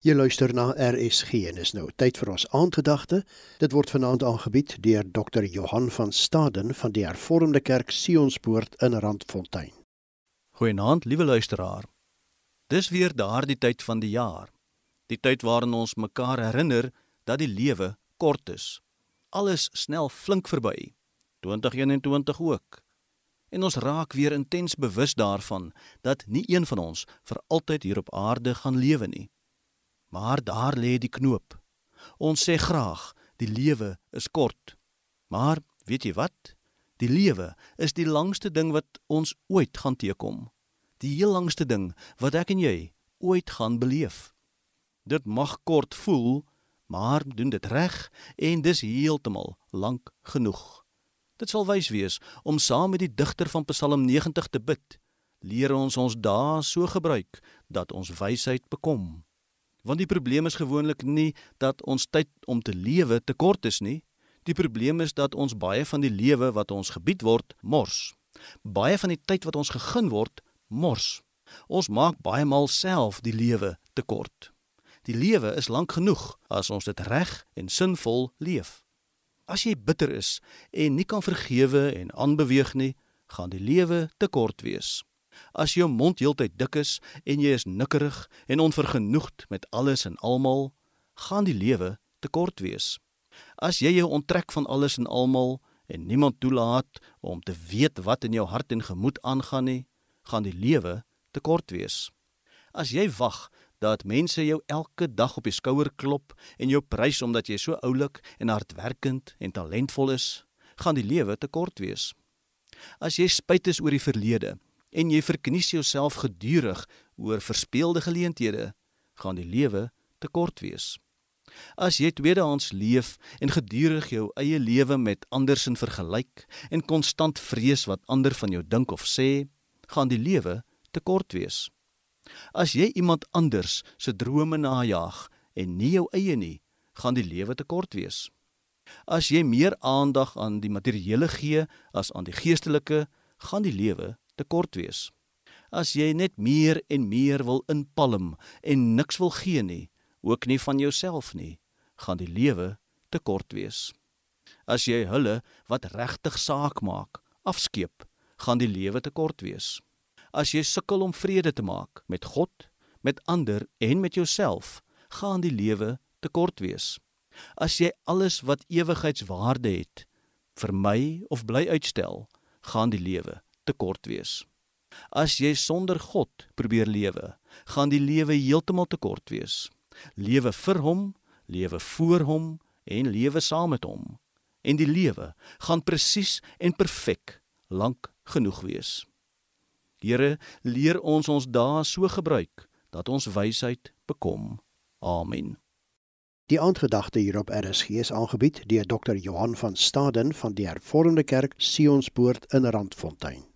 Jy luister na RSG en is nou tyd vir ons aandgedagte. Dit word vanaand aangebied deur Dr. Johan van Staden van die Hervormde Kerk Sionspoort in Randfontein. Goeienaand, liewe luisteraar. Dis weer daardie tyd van die jaar. Die tyd waarin ons mekaar herinner dat die lewe kort is. Alles snel flink verby. 2021 ook. En ons raak weer intens bewus daarvan dat nie een van ons vir altyd hier op aarde gaan lewe nie. Maar daar lê die knoop. Ons sê graag die lewe is kort. Maar weet jy wat? Die lewe is die langste ding wat ons ooit gaan teekom. Die heel langste ding wat ek en jy ooit gaan beleef. Dit mag kort voel, maar doen dit reg en dis heeltemal lank genoeg. Dit sal wys wees om saam met die digter van Psalm 90 te bid. Leer ons ons dae so gebruik dat ons wysheid bekom. Want die probleem is gewoonlik nie dat ons tyd om te lewe te kort is nie. Die probleem is dat ons baie van die lewe wat ons gebied word, mors. Baie van die tyd wat ons gegee word, mors. Ons maak baie maal self die lewe te kort. Die lewe is lank genoeg as ons dit reg en sinvol leef. As jy bitter is en nie kan vergewe en aanbeweeg nie, gaan die lewe te kort wees. As jou mond heeltyd dik is en jy is nikkerig en onvergenoegd met alles en almal, gaan die lewe te kort wees. As jy jou onttrek van alles en almal en niemand toelaat om te weet wat in jou hart en gemoed aangaan nie, gaan die lewe te kort wees. As jy wag dat mense jou elke dag op die skouer klop en jou prys omdat jy so oulik en hardwerkend en talentvol is, gaan die lewe te kort wees. As jy spyt is oor die verlede en jy verknies jouself gedurig oor verspeelde geleenthede, gaan die lewe te kort wees. As jy tweedehands leef en gedurig jou eie lewe met ander se vergelyk en konstant vrees wat ander van jou dink of sê, gaan die lewe te kort wees. As jy iemand anders se drome najag en nie jou eie nie, gaan die lewe te kort wees. As jy meer aandag aan die materiële gee as aan die geestelike, gaan die lewe te kort wees. As jy net meer en meer wil inpalm en niks wil gee nie, ook nie van jouself nie, gaan die lewe te kort wees. As jy hulle wat regtig saak maak, afskeep, gaan die lewe te kort wees. As jy sukkel om vrede te maak met God, met ander en met jouself, gaan die lewe te kort wees. As jy alles wat ewigheidswaarde het, vermy of bly uitstel, gaan die lewe te kort wees. As jy sonder God probeer lewe, gaan die lewe heeltemal te kort wees. Lewe vir hom, lewe voor hom en lewe saam met hom. En die lewe gaan presies en perfek lank genoeg wees. Here, leer ons ons dae so gebruik dat ons wysheid bekom. Amen. Die aandgedagte hierop RSG is aangebied deur Dr. Johan van Staden van die Hervormde Kerk Sionspoort in Randfontein.